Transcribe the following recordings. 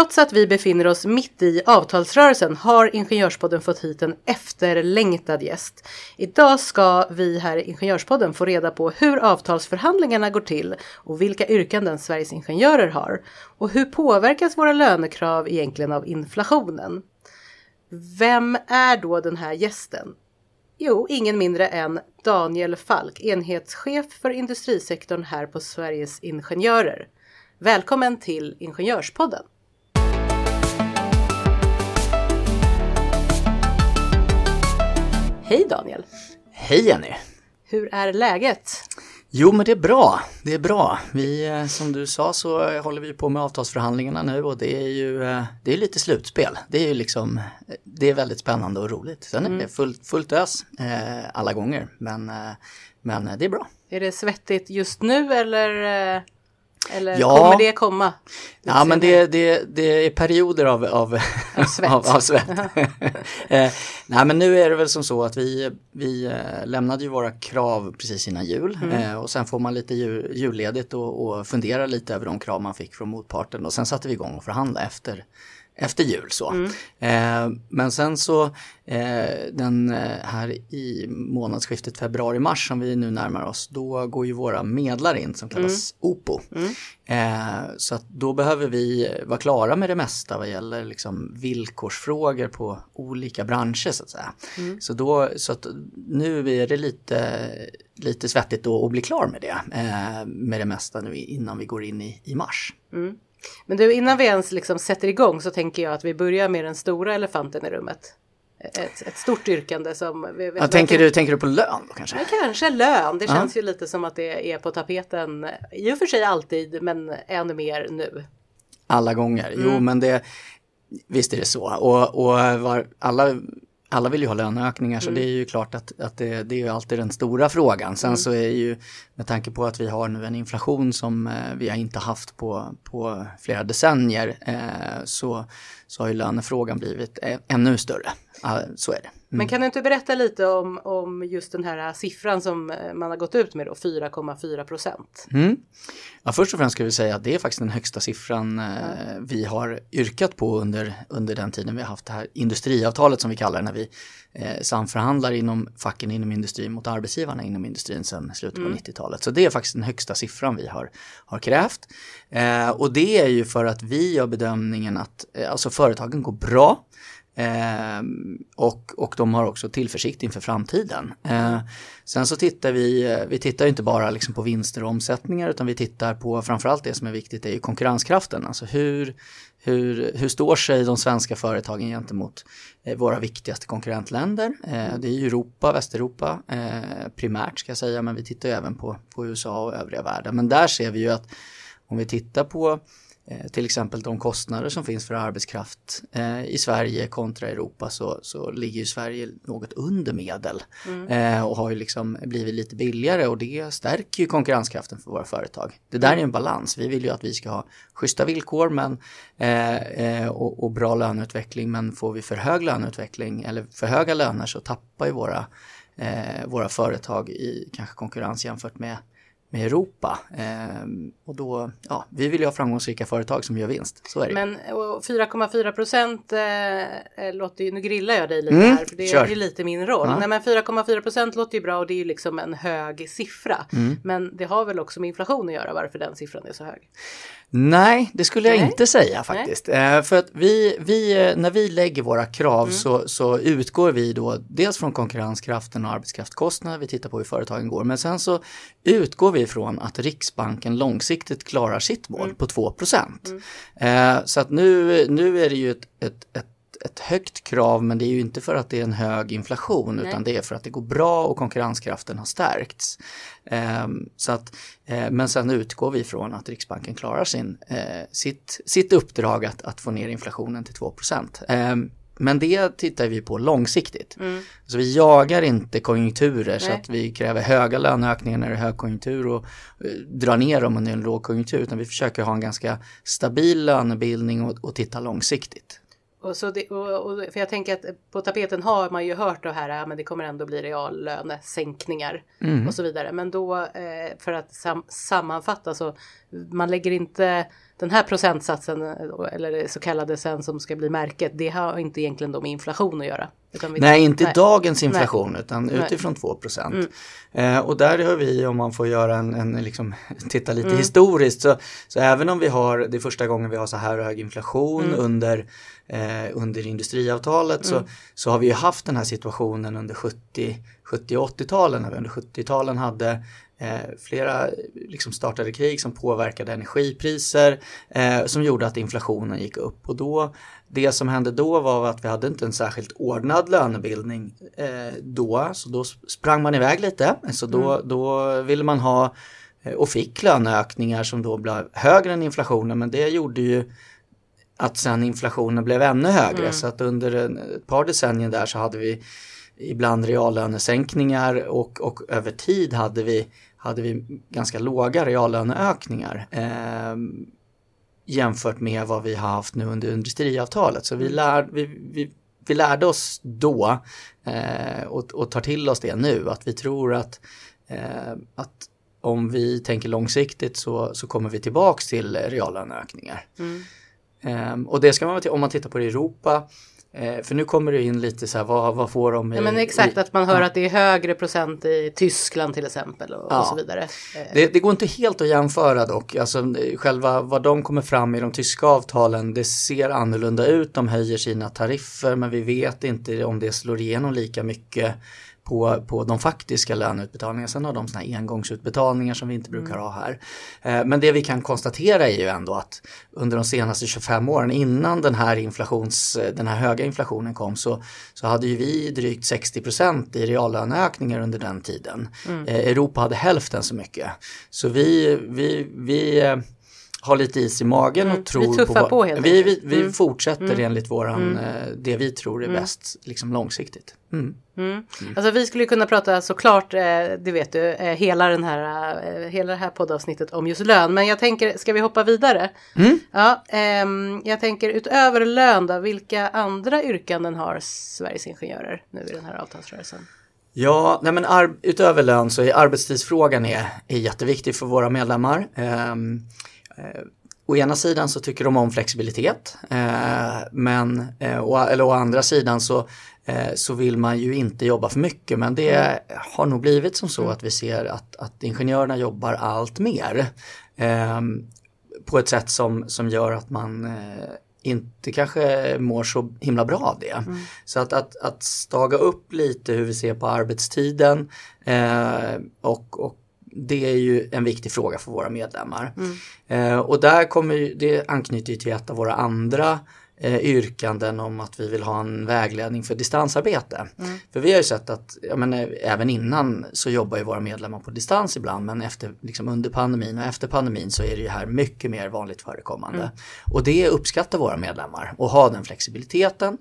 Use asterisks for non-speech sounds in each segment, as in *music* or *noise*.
Trots att vi befinner oss mitt i avtalsrörelsen har Ingenjörspodden fått hit en efterlängtad gäst. Idag ska vi här i Ingenjörspodden få reda på hur avtalsförhandlingarna går till och vilka yrkanden Sveriges ingenjörer har. Och hur påverkas våra lönekrav egentligen av inflationen? Vem är då den här gästen? Jo, ingen mindre än Daniel Falk, enhetschef för industrisektorn här på Sveriges Ingenjörer. Välkommen till Ingenjörspodden! Hej Daniel! Hej Jenny! Hur är läget? Jo men det är bra, det är bra. Vi, eh, som du sa så håller vi på med avtalsförhandlingarna nu och det är ju eh, det är lite slutspel. Det är ju liksom, det är väldigt spännande och roligt. Sen är det fullt, fullt ös eh, alla gånger men, men det är bra. Är det svettigt just nu eller eller Ja. kommer det komma? Ja men det, det, det är perioder av, av, Av svett. av, av svett. *laughs* eh, nej men nu är det väl som så att vi, vi eh, lämnade ju våra krav precis innan jul eh, och sen får man lite jul, julledigt och, och fundera lite över de krav man fick från motparten och sen satte vi igång och förhandla efter efter jul så. Eh, men sen så eh, den eh, här i månadsskiftet februari-mars som vi nu närmar oss, då går ju våra medlare in som kallas OPO. Eh, så att då behöver vi vara klara med det mesta vad gäller liksom villkorsfrågor på olika branscher så att säga. Så, då, så att nu är det lite, lite svettigt då att bli klar med det, eh, med det mesta nu innan vi går in i, i mars. Men du, innan vi ens liksom sätter igång så tänker jag att vi börjar med den stora elefanten i rummet. Ett, ett stort yrkande som... Vi, Ja, tänker, du, tänker du på lön då kanske? Men kanske lön. Det känns ju lite som att det är på tapeten. I och för sig alltid, men ännu mer nu. Alla gånger. Jo, Mm. men det, visst är det så. Och, och var, alla, alla vill ju ha löneökningar, så det är ju klart att, att det, det är ju alltid den stora frågan. Sen så är ju, med tanke på att vi har nu en inflation som eh, vi har inte haft på, på flera decennier, eh, så, så har ju lönefrågan blivit eh, ännu större. Så är det. Men kan du inte berätta lite om, om just den här siffran som eh, man har gått ut med då, 4,4 procent? Mm. Ja, först och främst ska vi säga att det är faktiskt den högsta siffran eh, vi har yrkat på under, under den tiden vi har haft det här industriavtalet som vi kallar det när vi eh, samförhandlar inom facken inom industrin mot arbetsgivarna inom industrin sedan slutet på 90-talet. Så det är faktiskt den högsta siffran vi har, har krävt. Eh, och det är ju för att vi gör bedömningen att eh, alltså företagen går bra. Eh, och, och de har också tillförsikt inför framtiden. Eh, sen så tittar vi, vi tittar inte bara liksom på vinster och omsättningar utan vi tittar på framförallt det som är viktigt är ju konkurrenskraften. Alltså hur, hur, hur står sig de svenska företagen gentemot eh, våra viktigaste konkurrentländer? Eh, det är ju Europa, Västeuropa eh, primärt ska jag säga men vi tittar ju även på, på USA och övriga världen. Men där ser vi ju att om vi tittar på till exempel de kostnader som finns för arbetskraft eh, i Sverige kontra Europa så, så ligger ju Sverige något under medel eh, och har ju liksom blivit lite billigare och det stärker ju konkurrenskraften för våra företag. Det där är en balans. Vi vill ju att vi ska ha schyssta villkor men, eh, eh, och, och bra löneutveckling men får vi för hög löneutveckling eller för höga löner så tappar ju våra, eh, våra företag i kanske konkurrens jämfört med med Europa. Ehm, och då, ja, vi vill ju ha framgångsrika företag som gör vinst. Så är det. Men och 4,4 procent eh, låter ju, nu grillar jag dig lite Mm, här för det kör. är ju lite min roll. Ja. Nej men 4,4 procent låter ju bra och det är ju liksom en hög siffra. Mm. Men det har väl också med inflation att göra varför den siffran är så hög. Nej, det skulle jag Nej. inte säga faktiskt. Eh, för att vi, vi, eh, när vi lägger våra krav Mm. så, så utgår vi då dels från konkurrenskraften och arbetskraftskostnader, vi tittar på hur företagen går, men sen så utgår vi från att Riksbanken långsiktigt klarar sitt mål Mm. på 2 Eh, så att nu, nu är det ju ett, ett, ett ett högt krav men det är ju inte för att det är en hög inflation Nej. utan det är för att det går bra och konkurrenskraften har stärkts. Ehm, så att, eh, men sen utgår vi från att Riksbanken klarar sin, eh, sitt, sitt uppdrag att, att få ner inflationen till 2 Ehm, men det tittar vi på långsiktigt. Mm. Så vi jagar inte konjunkturer så Nej. att vi kräver höga löneökningar när det är högkonjunktur och eh, drar ner dem under en lågkonjunktur. Utan vi försöker ha en ganska stabil lönebildning och, och titta långsiktigt. Och så det, och, och, för jag tänker att på tapeten har man ju hört det här, ja, men det kommer ändå bli reallönesänkningar Mm. och så vidare. Men då eh, för att sam, sammanfatta så man lägger inte den här procentsatsen eh, eller det så kallade sen som ska bli märket. Det har inte egentligen då med inflation att göra. Utan Nej, inte nej. dagens inflation utan Nej. utifrån 2 procent. Mm. Eh, och där har vi, om man får göra en, en liksom, *laughs* titta lite Mm. historiskt, så, så även om vi har, det är första gången vi har så här hög inflation Mm. under, eh, under industriavtalet så, så har vi ju haft den här situationen under 70, 70 och 80-talen, när vi under 70-talen hade flera liksom startade krig som påverkade energipriser eh, som gjorde att inflationen gick upp. Och då, det som hände då var att vi hade inte en särskilt ordnad lönebildning eh, då. Så då sprang man iväg lite. Så då, då ville man ha eh, och fick löneökningar som då blev högre än inflationen. Men det gjorde ju att sen inflationen blev ännu högre. Så att under en, ett par decennier där så hade vi ibland reallönesänkningar och, och över tid hade vi, hade vi ganska låga reallöneökningar. Eh, jämfört med vad vi har haft nu under industriavtalet. Så vi, lär, vi, vi, vi lärde oss då eh, och, och tar till oss det nu att vi tror att, eh, att om vi tänker långsiktigt så, så kommer vi tillbaks till reallöneökningar. Mm. Ehm, och det ska man, om man tittar på Europa, eh, för nu kommer det in lite så här, vad, vad får de i, Ja, men exakt i, att man hör att det är högre procent i Tyskland till exempel och, Ja. och så vidare. Eh, det, det går inte helt att jämföra dock, alltså eh, själva vad de kommer fram i de tyska avtalen, det ser annorlunda ut, de höjer sina tariffer men vi vet inte om det slår igenom lika mycket på, på de faktiska löneutbetalningarna. Sen har de såna här engångsutbetalningar som vi inte brukar ha här. Eh, Men det vi kan konstatera är ju ändå att under de senaste 25 åren innan den här, inflations, den här höga inflationen kom så, så hade ju vi drygt 60% i reallöneökningar under den tiden. Eh, Europa hade hälften så mycket. Så vi, vi, vi eh, har lite is i magen Mm, och vi tror tuffar vår- på helt vi, vi, vi Mm. fortsätter enligt våran, eh, det vi tror är bäst liksom långsiktigt. Mm. Mm. Alltså vi skulle kunna prata såklart, eh, det vet du, eh, hela, den här, hela det här poddavsnittet om just lön. Men jag tänker, ska vi hoppa vidare? Mm. Ja, ehm, jag tänker utöver lön då, vilka andra yrkanden har Sveriges Ingenjörer nu i den här avtalsrörelsen? Ja, nej men utöver lön så är arbetstidsfrågan är, är jätteviktig för våra medlemmar. Eh, å ena sidan så tycker de om flexibilitet, eh, men eh, å, eller å andra sidan så, eh, så vill man ju inte jobba för mycket. Men det har nog blivit som så att vi ser att, att ingenjörerna jobbar allt mer. Ehm, på ett sätt som, som gör att man eh, inte kanske mår så himla bra av det. Så att, att, att staga upp lite hur vi ser på arbetstiden eh, och, och det är ju en viktig fråga för våra medlemmar. Eh, och där kommer det anknyter ju till ett av våra andra eh, yrkanden om att vi vill ha en vägledning för distansarbete. För vi har ju sett att, jag menar, även innan så jobbar ju våra medlemmar på distans ibland men efter, liksom under pandemin och efter pandemin så är det ju här mycket mer vanligt förekommande. Och det uppskattar våra medlemmar och ha den flexibiliteten.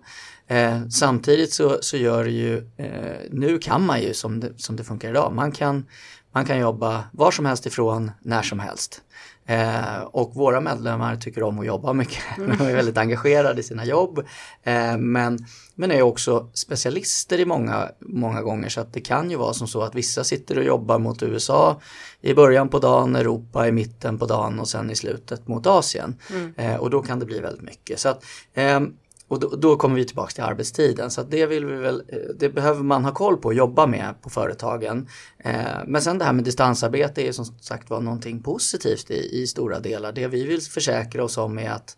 Eh, samtidigt så, så gör det ju, eh, nu kan man ju som det, som det funkar idag, man kan, man kan jobba var som helst ifrån, när som helst. Eh, och våra medlemmar tycker om att jobba mycket. *laughs* De är väldigt engagerade i sina jobb. Eh, men, men är också specialister i många, många gånger. Så att det kan ju vara som så att vissa sitter och jobbar mot USA i början på dagen, Europa i mitten på dagen och sen i slutet mot Asien. Eh, och då kan det bli väldigt mycket. Så att, ehm, och då, då kommer vi tillbaka till arbetstiden. Så det, vill vi väl, eh, det behöver man ha koll på och jobba med på företagen. Eh, men sen det här med distansarbete är som sagt var någonting positivt i, i stora delar. Det vi vill försäkra oss om är att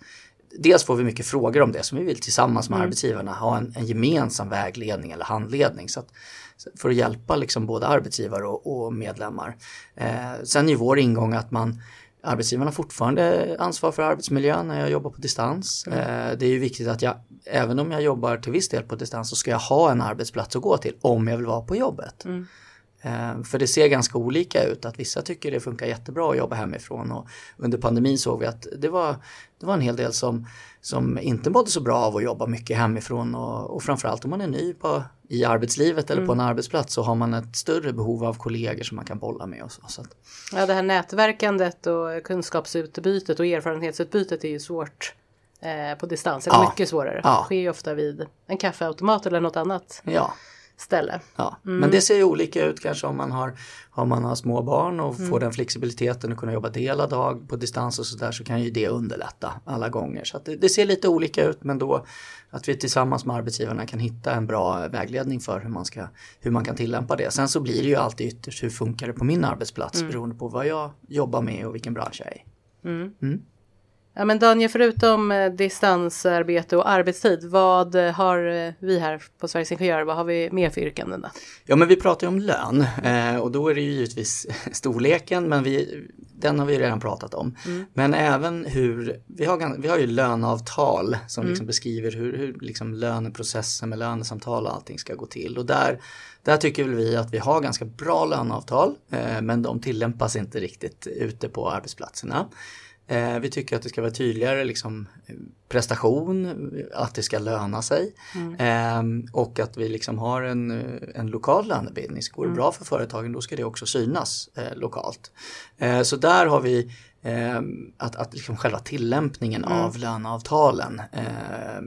Dels får vi mycket frågor om det som vi vill tillsammans med arbetsgivarna ha en, en gemensam vägledning eller handledning. Så att, för att hjälpa liksom både arbetsgivare och, och medlemmar. Eh, sen är vår ingång att man Arbetsgivarna har fortfarande ansvar för arbetsmiljön när jag jobbar på distans. Eh, det är ju viktigt att jag, även om jag jobbar till viss del på distans, så ska jag ha en arbetsplats att gå till om jag vill vara på jobbet. Eh, för det ser ganska olika ut, att vissa tycker det funkar jättebra att jobba hemifrån och under pandemin såg vi att det var, det var en hel del som, som inte mådde så bra av att jobba mycket hemifrån och, och framförallt om man är ny på, i arbetslivet eller på en arbetsplats så har man ett större behov av kollegor som man kan bolla med. Och så, så att, Ja, det här nätverkandet och kunskapsutbytet och erfarenhetsutbytet är ju svårt eh, på distans. Eller Ja. mycket svårare. Ja. Det sker ju ofta vid en kaffeautomat eller något annat ja, ställe. Ja, men det ser ju olika ut kanske om man har, om man har små barn och får den flexibiliteten att kunna jobba delad dag på distans och sådär så kan ju det underlätta alla gånger. Så det, det ser lite olika ut men då att vi tillsammans med arbetsgivarna kan hitta en bra vägledning för hur man, ska, hur man kan tillämpa det. Sen så blir det ju alltid ytterst hur funkar det på min arbetsplats beroende på vad jag jobbar med och vilken bransch jag är i. Ja men Daniel, förutom eh, distansarbete och arbetstid, vad eh, har eh, vi här på Sveriges Ingenjörer, vad har vi mer för yrkanden? Då? Ja men vi pratar ju om lön och då är det ju givetvis *laughs* storleken men vi, den har vi redan pratat om. Men även hur, vi har, vi har ju löneavtal som liksom beskriver hur, hur liksom löneprocessen med lönesamtal och allting ska gå till. Och där, där tycker vi att vi har ganska bra löneavtal men de tillämpas inte riktigt ute på arbetsplatserna. Eh, vi tycker att det ska vara tydligare liksom, prestation, att det ska löna sig eh, och att vi liksom har en, en lokal lönebildning. Så går det bra för företagen då ska det också synas eh, lokalt. Eh, så där har vi eh, att, att liksom själva tillämpningen av löneavtalen eh,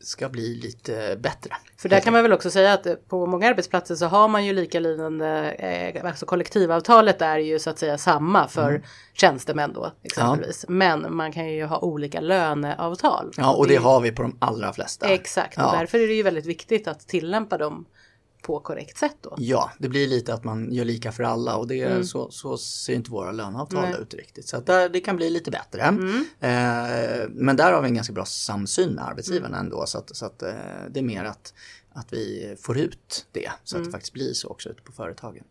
ska bli lite bättre. För där kan man väl också säga att eh, på många arbetsplatser så har man ju likalydande, eh, alltså kollektivavtalet är ju så att säga samma för tjänstemän då exempelvis. Men man kan ju ha olika löneavtal. Ja, och det har vi på de allra flesta. Exakt, och Ja. därför är det ju väldigt viktigt att tillämpa dem på korrekt sätt då. Ja, det blir lite att man gör lika för alla och det, så, så ser inte våra löneavtal Nej. ut riktigt. Så att där, det kan bli lite bättre. Eh, men där har vi en ganska bra samsyn med arbetsgivarna ändå. Så att, så att eh, det är mer att, att vi får ut det så att det faktiskt blir så också ute på företagen.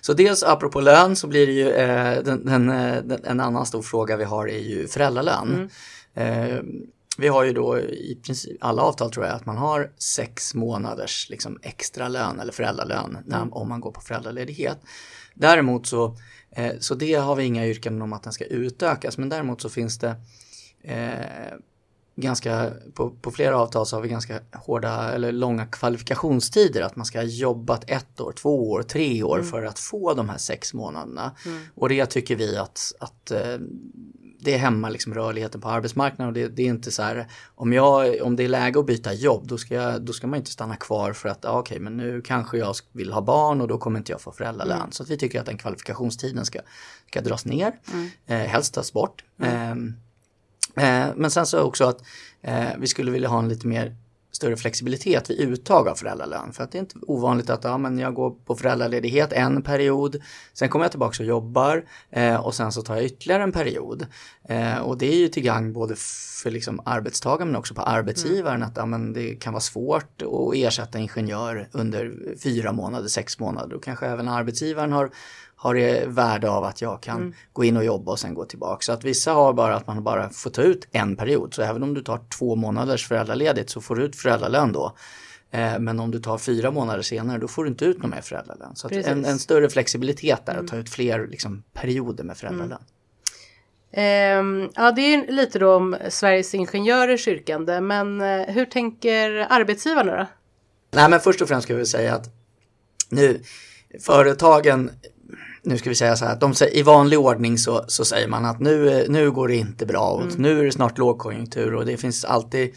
Så dels apropå lön så blir det ju eh, den, den, eh, den, en annan stor fråga vi har är ju föräldralön. Eh, vi har ju då i princip alla avtal tror jag att man har sex månaders liksom, extra lön eller föräldralön när, om man går på föräldraledighet. Däremot så, eh, så det har vi inga yrkanden om att den ska utökas men däremot så finns det eh, ganska, på, på flera avtal så har vi ganska hårda eller långa kvalifikationstider. Att man ska ha jobbat ett år, två år, tre år för att få de här sex månaderna. Och det tycker vi att, att eh, det hämmar liksom rörligheten på arbetsmarknaden och det, det är inte så här om, jag, om det är läge att byta jobb då ska, jag, då ska man inte stanna kvar för att ja, okej men nu kanske jag vill ha barn och då kommer inte jag få föräldralön. Så att vi tycker att den kvalifikationstiden ska, ska dras ner, eh, helst tas bort. Ehm, Eh, men sen så också att eh, vi skulle vilja ha en lite mer större flexibilitet vid uttag av föräldralön. För att det är inte ovanligt att ja, men jag går på föräldraledighet en period, sen kommer jag tillbaka och jobbar eh, och sen så tar jag ytterligare en period. Eh, och det är ju till gang både för liksom arbetstagaren men också på arbetsgivaren att ja, men det kan vara svårt att ersätta ingenjör under fyra månader, sex månader. Och kanske även arbetsgivaren har har det värde av att jag kan gå in och jobba och sen gå tillbaka. Så att vissa har bara att man bara får ta ut en period. Så även om du tar två månaders föräldraledigt så får du ut föräldralön då. Eh, Men om du tar fyra månader senare då får du inte ut någon mer föräldralön. Så en, en större flexibilitet där att ta ut fler liksom, perioder med föräldralön. Ehm, ja, det är lite då om Sveriges Ingenjörers yrkande, men eh, hur tänker arbetsgivarna då? Nej men först och främst ska vi säga att nu företagen nu ska vi säga så här att de säger, i vanlig ordning så, så säger man att nu, eh, nu går det inte bra och nu är det snart lågkonjunktur och det finns alltid,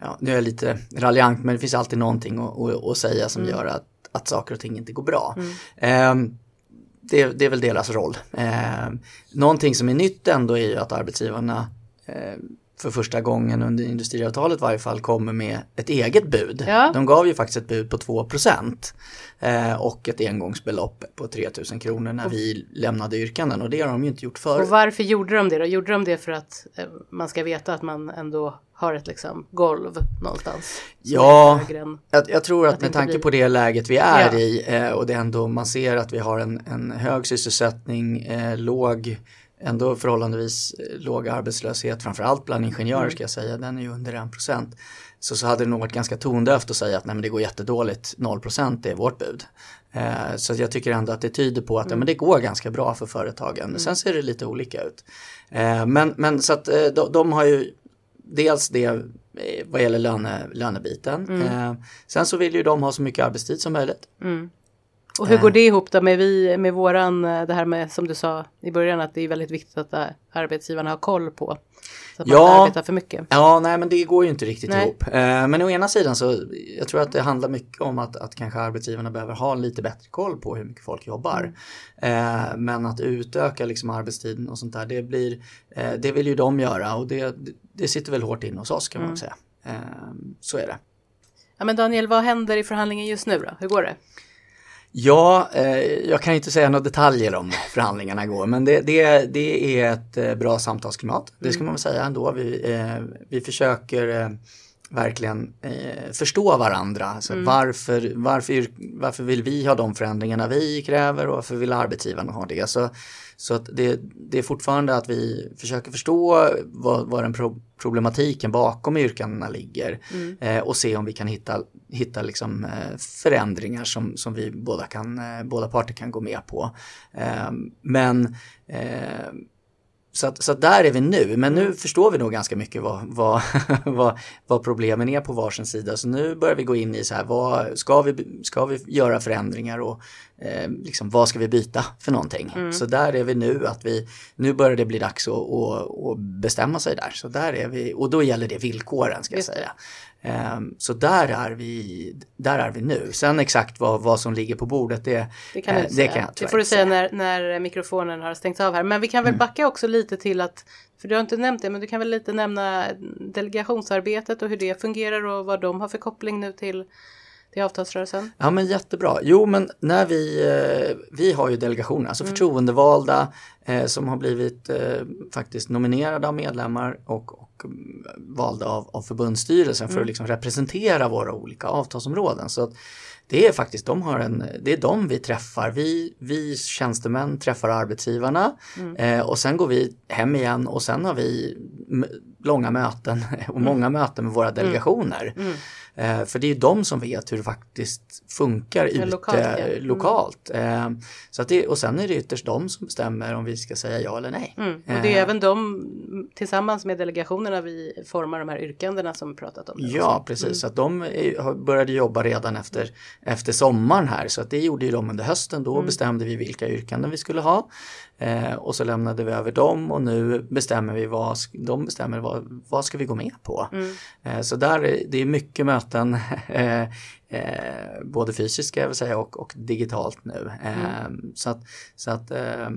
ja, nu är jag lite raljant men det finns alltid någonting att, att, att säga som gör att, att saker och ting inte går bra. Ehm, det, det är väl deras roll. Ehm, någonting som är nytt ändå är ju att arbetsgivarna eh, för första gången under industriavtalet i varje fall kommer med ett eget bud. Ja. De gav ju faktiskt ett bud på 2 eh, och ett engångsbelopp på 3 000 kronor när vi lämnade yrkanden och det har de ju inte gjort Och förut. varför gjorde de det då? Gjorde de det för att eh, man ska veta att man ändå har ett liksom golv någonstans? Ja. Jag, jag tror att, det med tanke blir- på det läget vi är Ja. i eh, och det ändå man ser att vi har en, en hög sysselsättning, eh, låg, ändå förhållandevis eh, låg arbetslöshet, framförallt bland ingenjörer Mm. ska jag säga, den är ju under 1 procent. så, så hade det nog varit ganska tondövt att säga att nej men det går jättedåligt, 0% är vårt bud. Eh, så jag tycker ändå att det tyder på att mm. ja, men det går ganska bra för företagen. Mm. Sen ser det lite olika ut. Eh, men, men så att eh, de, de, har ju dels det eh, vad gäller löne, lönebiten. Mm. Eh, sen så vill ju de ha så mycket arbetstid som möjligt. Mm. Och hur går det ihop då med, vi, med våran, det här med som du sa i början att det är väldigt viktigt att arbetsgivarna har koll på så att ja, man arbetar för mycket. Ja, nej men det går ju inte riktigt nej. ihop. Eh, men å ena sidan så jag tror att det handlar mycket om att, att kanske arbetsgivarna behöver ha lite bättre koll på hur mycket folk jobbar. Mm. Eh, men att utöka liksom arbetstiden och sånt där, det blir, eh, det vill ju de göra och det, det sitter väl hårt in hos oss kan man mm. säga. Eh, så är det. Ja men Daniel, vad händer i förhandlingen just nu då? Hur går det? Ja, eh, jag kan inte säga några detaljer om förhandlingarna går, men det, det, det är ett eh, bra samtalsklimat. Det ska man väl säga ändå. Vi, eh, vi försöker eh, verkligen eh, förstå varandra. Alltså mm. varför, varför, varför vill vi ha de förändringarna vi kräver och varför vill arbetsgivarna ha det? Så, så att det, det är fortfarande att vi försöker förstå vad, vad den pro problematiken bakom yrkandena ligger mm. eh, och se om vi kan hitta, hitta liksom, eh, förändringar som, som vi båda, kan, eh, båda parter kan gå med på. Eh, men eh, så, att, så att där är vi nu, men nu förstår vi nog ganska mycket vad, vad, *laughs* vad, vad, problemen är på varsin sida. Så nu börjar vi gå in i så här, vad, ska, vi, ska vi göra förändringar och eh, liksom, vad ska vi byta för någonting? Mm. Så där är vi nu, att vi, nu börjar det bli dags att, att, att bestämma sig där. Så där är vi, och då gäller det villkoren ska jag säga. Um, så där är, vi, där är vi nu. Sen exakt vad, vad som ligger på bordet det, det kan, eh, det kan jag Det får du säga när, när mikrofonen har stängts av här. Men vi kan väl mm. backa också lite till att, för du har inte nämnt det, men du kan väl lite nämna delegationsarbetet och hur det fungerar och vad de har för koppling nu till till avtalsrörelsen? Ja men jättebra. Jo men när vi, eh, vi har ju delegationer, alltså mm. förtroendevalda eh, som har blivit eh, faktiskt nominerade av medlemmar och, och valda av, av förbundsstyrelsen mm. för att mm. liksom representera våra olika avtalsområden. Så att det är faktiskt, de har en, det är de vi träffar. Vi, vi tjänstemän träffar arbetsgivarna mm. eh, och sen går vi hem igen och sen har vi långa möten *laughs* och mm. många möten med våra mm. delegationer. Mm. Eh, för det är de som vet hur det faktiskt funkar ute lokalt. Ja. Mm. lokalt. Eh, så att det, och sen är det ytterst de som bestämmer om vi ska säga ja eller nej. Mm. Och det är eh. även de tillsammans med delegationerna vi formar de här yrkandena som vi pratat om. Ja, också. precis. Mm. Så att de började jobba redan efter, efter sommaren här. Så att det gjorde ju de under hösten. Då mm. bestämde vi vilka yrkanden vi skulle ha. Eh, och så lämnade vi över dem och nu bestämmer vi vad, de bestämmer vad, vad ska vi gå med på. Mm. Eh, så där är, det är mycket möten, *laughs* eh, eh både fysiska vill säga, och, och digitalt nu. Eh, mm. Så att, så, att eh,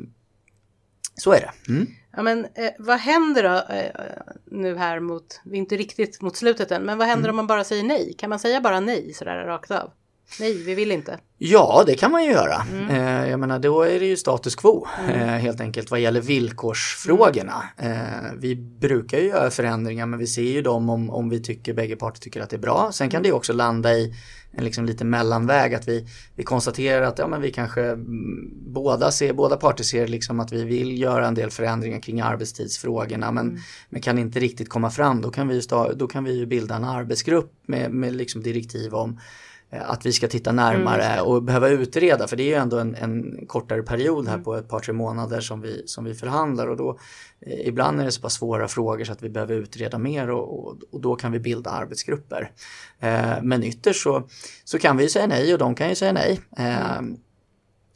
så är det. Mm. Ja, men, vad händer då nu här mot, inte riktigt mot slutet än, men vad händer mm. om man bara säger nej? Kan man säga bara nej sådär rakt av? Nej, vi vill inte. Ja, det kan man ju göra. Mm. Eh, jag menar, då är det ju status quo mm. eh, helt enkelt vad gäller villkorsfrågorna. Eh, vi brukar ju göra förändringar men vi ser ju dem om, om vi tycker, bägge parter tycker att det är bra. Sen kan det också landa i en liksom lite mellanväg att vi, vi konstaterar att ja, men vi kanske mm, båda, ser, båda parter ser liksom att vi vill göra en del förändringar kring arbetstidsfrågorna men, mm. men kan inte riktigt komma fram. Då kan vi, då kan vi ju bilda en arbetsgrupp med, med liksom direktiv om att vi ska titta närmare mm. och behöva utreda för det är ju ändå en, en kortare period här mm. på ett par tre månader som vi, som vi förhandlar och då eh, ibland är det så pass svåra frågor så att vi behöver utreda mer och, och, och då kan vi bilda arbetsgrupper. Eh, men ytterst så, så kan vi säga nej och de kan ju säga nej. Eh, mm.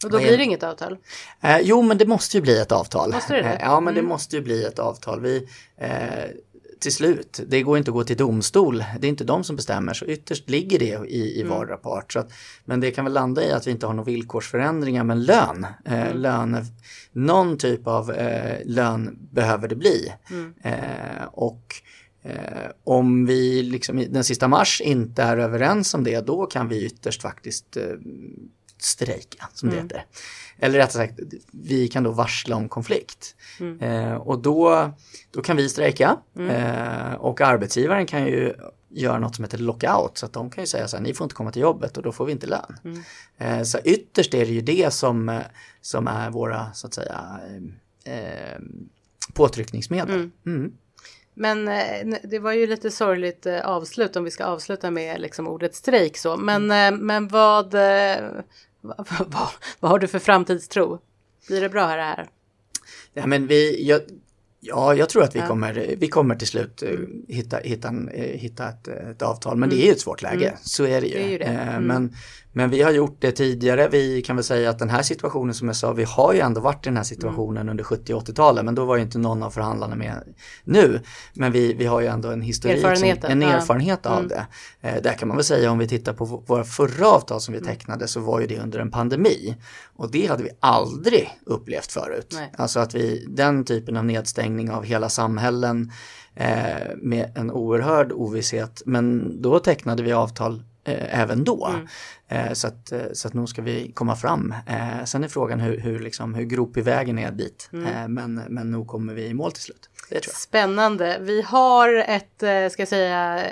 Och då blir det inget avtal? Eh, jo, men det måste ju bli ett avtal. Måste det? Eh, ja, men det mm. måste ju bli ett avtal. Vi, till slut. Det går inte att gå till domstol. Det är inte de som bestämmer så ytterst ligger det i, i mm. vardera part. Så att, men det kan väl landa i att vi inte har några villkorsförändringar men lön. Eh, mm. lön någon typ av eh, lön behöver det bli. Mm. Eh, och eh, om vi liksom den sista mars inte är överens om det då kan vi ytterst faktiskt eh, strejka som det mm. heter. Eller rättare sagt, vi kan då varsla om konflikt. Mm. Eh, och då, då kan vi strejka mm. eh, och arbetsgivaren kan ju göra något som heter lockout så att de kan ju säga så här, ni får inte komma till jobbet och då får vi inte lön. Mm. Eh, så ytterst är det ju det som, som är våra så att säga eh, påtryckningsmedel. Men eh, det var ju lite sorgligt eh, avslut om vi ska avsluta med liksom ordet strejk så. Men, mm. men vad, vad, vad, vad, har du för framtidstro? Blir det bra här? här? Ja, men vi, jag, Ja, jag tror att vi, ja. kommer, vi kommer till slut uh, hitta, hitta, en, uh, hitta ett, ett, avtal. Men mm. det är ju ett svårt läge, mm. så är det ju. Det är ju det. Uh, mm. men, men vi har gjort det tidigare. Vi kan väl säga att den här situationen som jag sa, vi har ju ändå varit i den här situationen mm. under 70 80-talet. Men då var ju inte någon av förhandlarna med nu. Men vi, vi har ju ändå en historik, som, en erfarenhet av mm. det. Eh, där kan man väl säga om vi tittar på våra förra avtal som vi mm. tecknade så var ju det under en pandemi. Och det hade vi aldrig upplevt förut. Nej. Alltså att vi, den typen av nedstängning av hela samhällen eh, med en oerhörd ovisshet. Men då tecknade vi avtal eh, även då. Mm. Eh, så, att, eh, så att nog ska vi komma fram. Eh, sen är frågan hur, hur, liksom, hur gropig vägen är dit. Mm. Men, men nog kommer vi i mål till slut. Spännande. Vi har ett ska jag säga,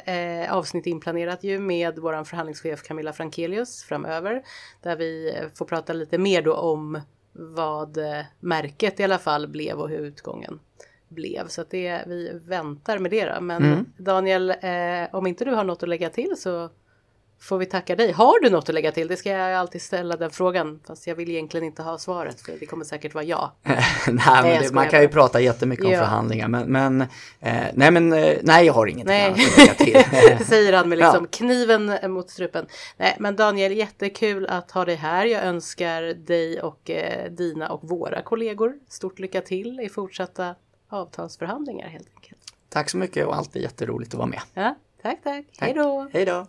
avsnitt inplanerat ju med vår förhandlingschef Camilla Frankelius framöver. Där vi får prata lite mer då om vad märket i alla fall blev och hur utgången blev. Så att det, vi väntar med det då. Men mm. Daniel, om inte du har något att lägga till så får vi tacka dig. Har du något att lägga till? Det ska jag alltid ställa den frågan. Fast jag vill egentligen inte ha svaret för det kommer säkert vara ja. *laughs* nej, det, man kan ju prata jättemycket om ja. förhandlingar. Men, men eh, nej, men eh, nej, jag har inget nej. att lägga till. *laughs* säger han med liksom ja. kniven mot strupen. Nej, men Daniel, jättekul att ha dig här. Jag önskar dig och eh, dina och våra kollegor stort lycka till i fortsatta avtalsförhandlingar helt enkelt. Tack så mycket och alltid jätteroligt att vara med. Ja, tack, tack. tack. Hej då. Hej då.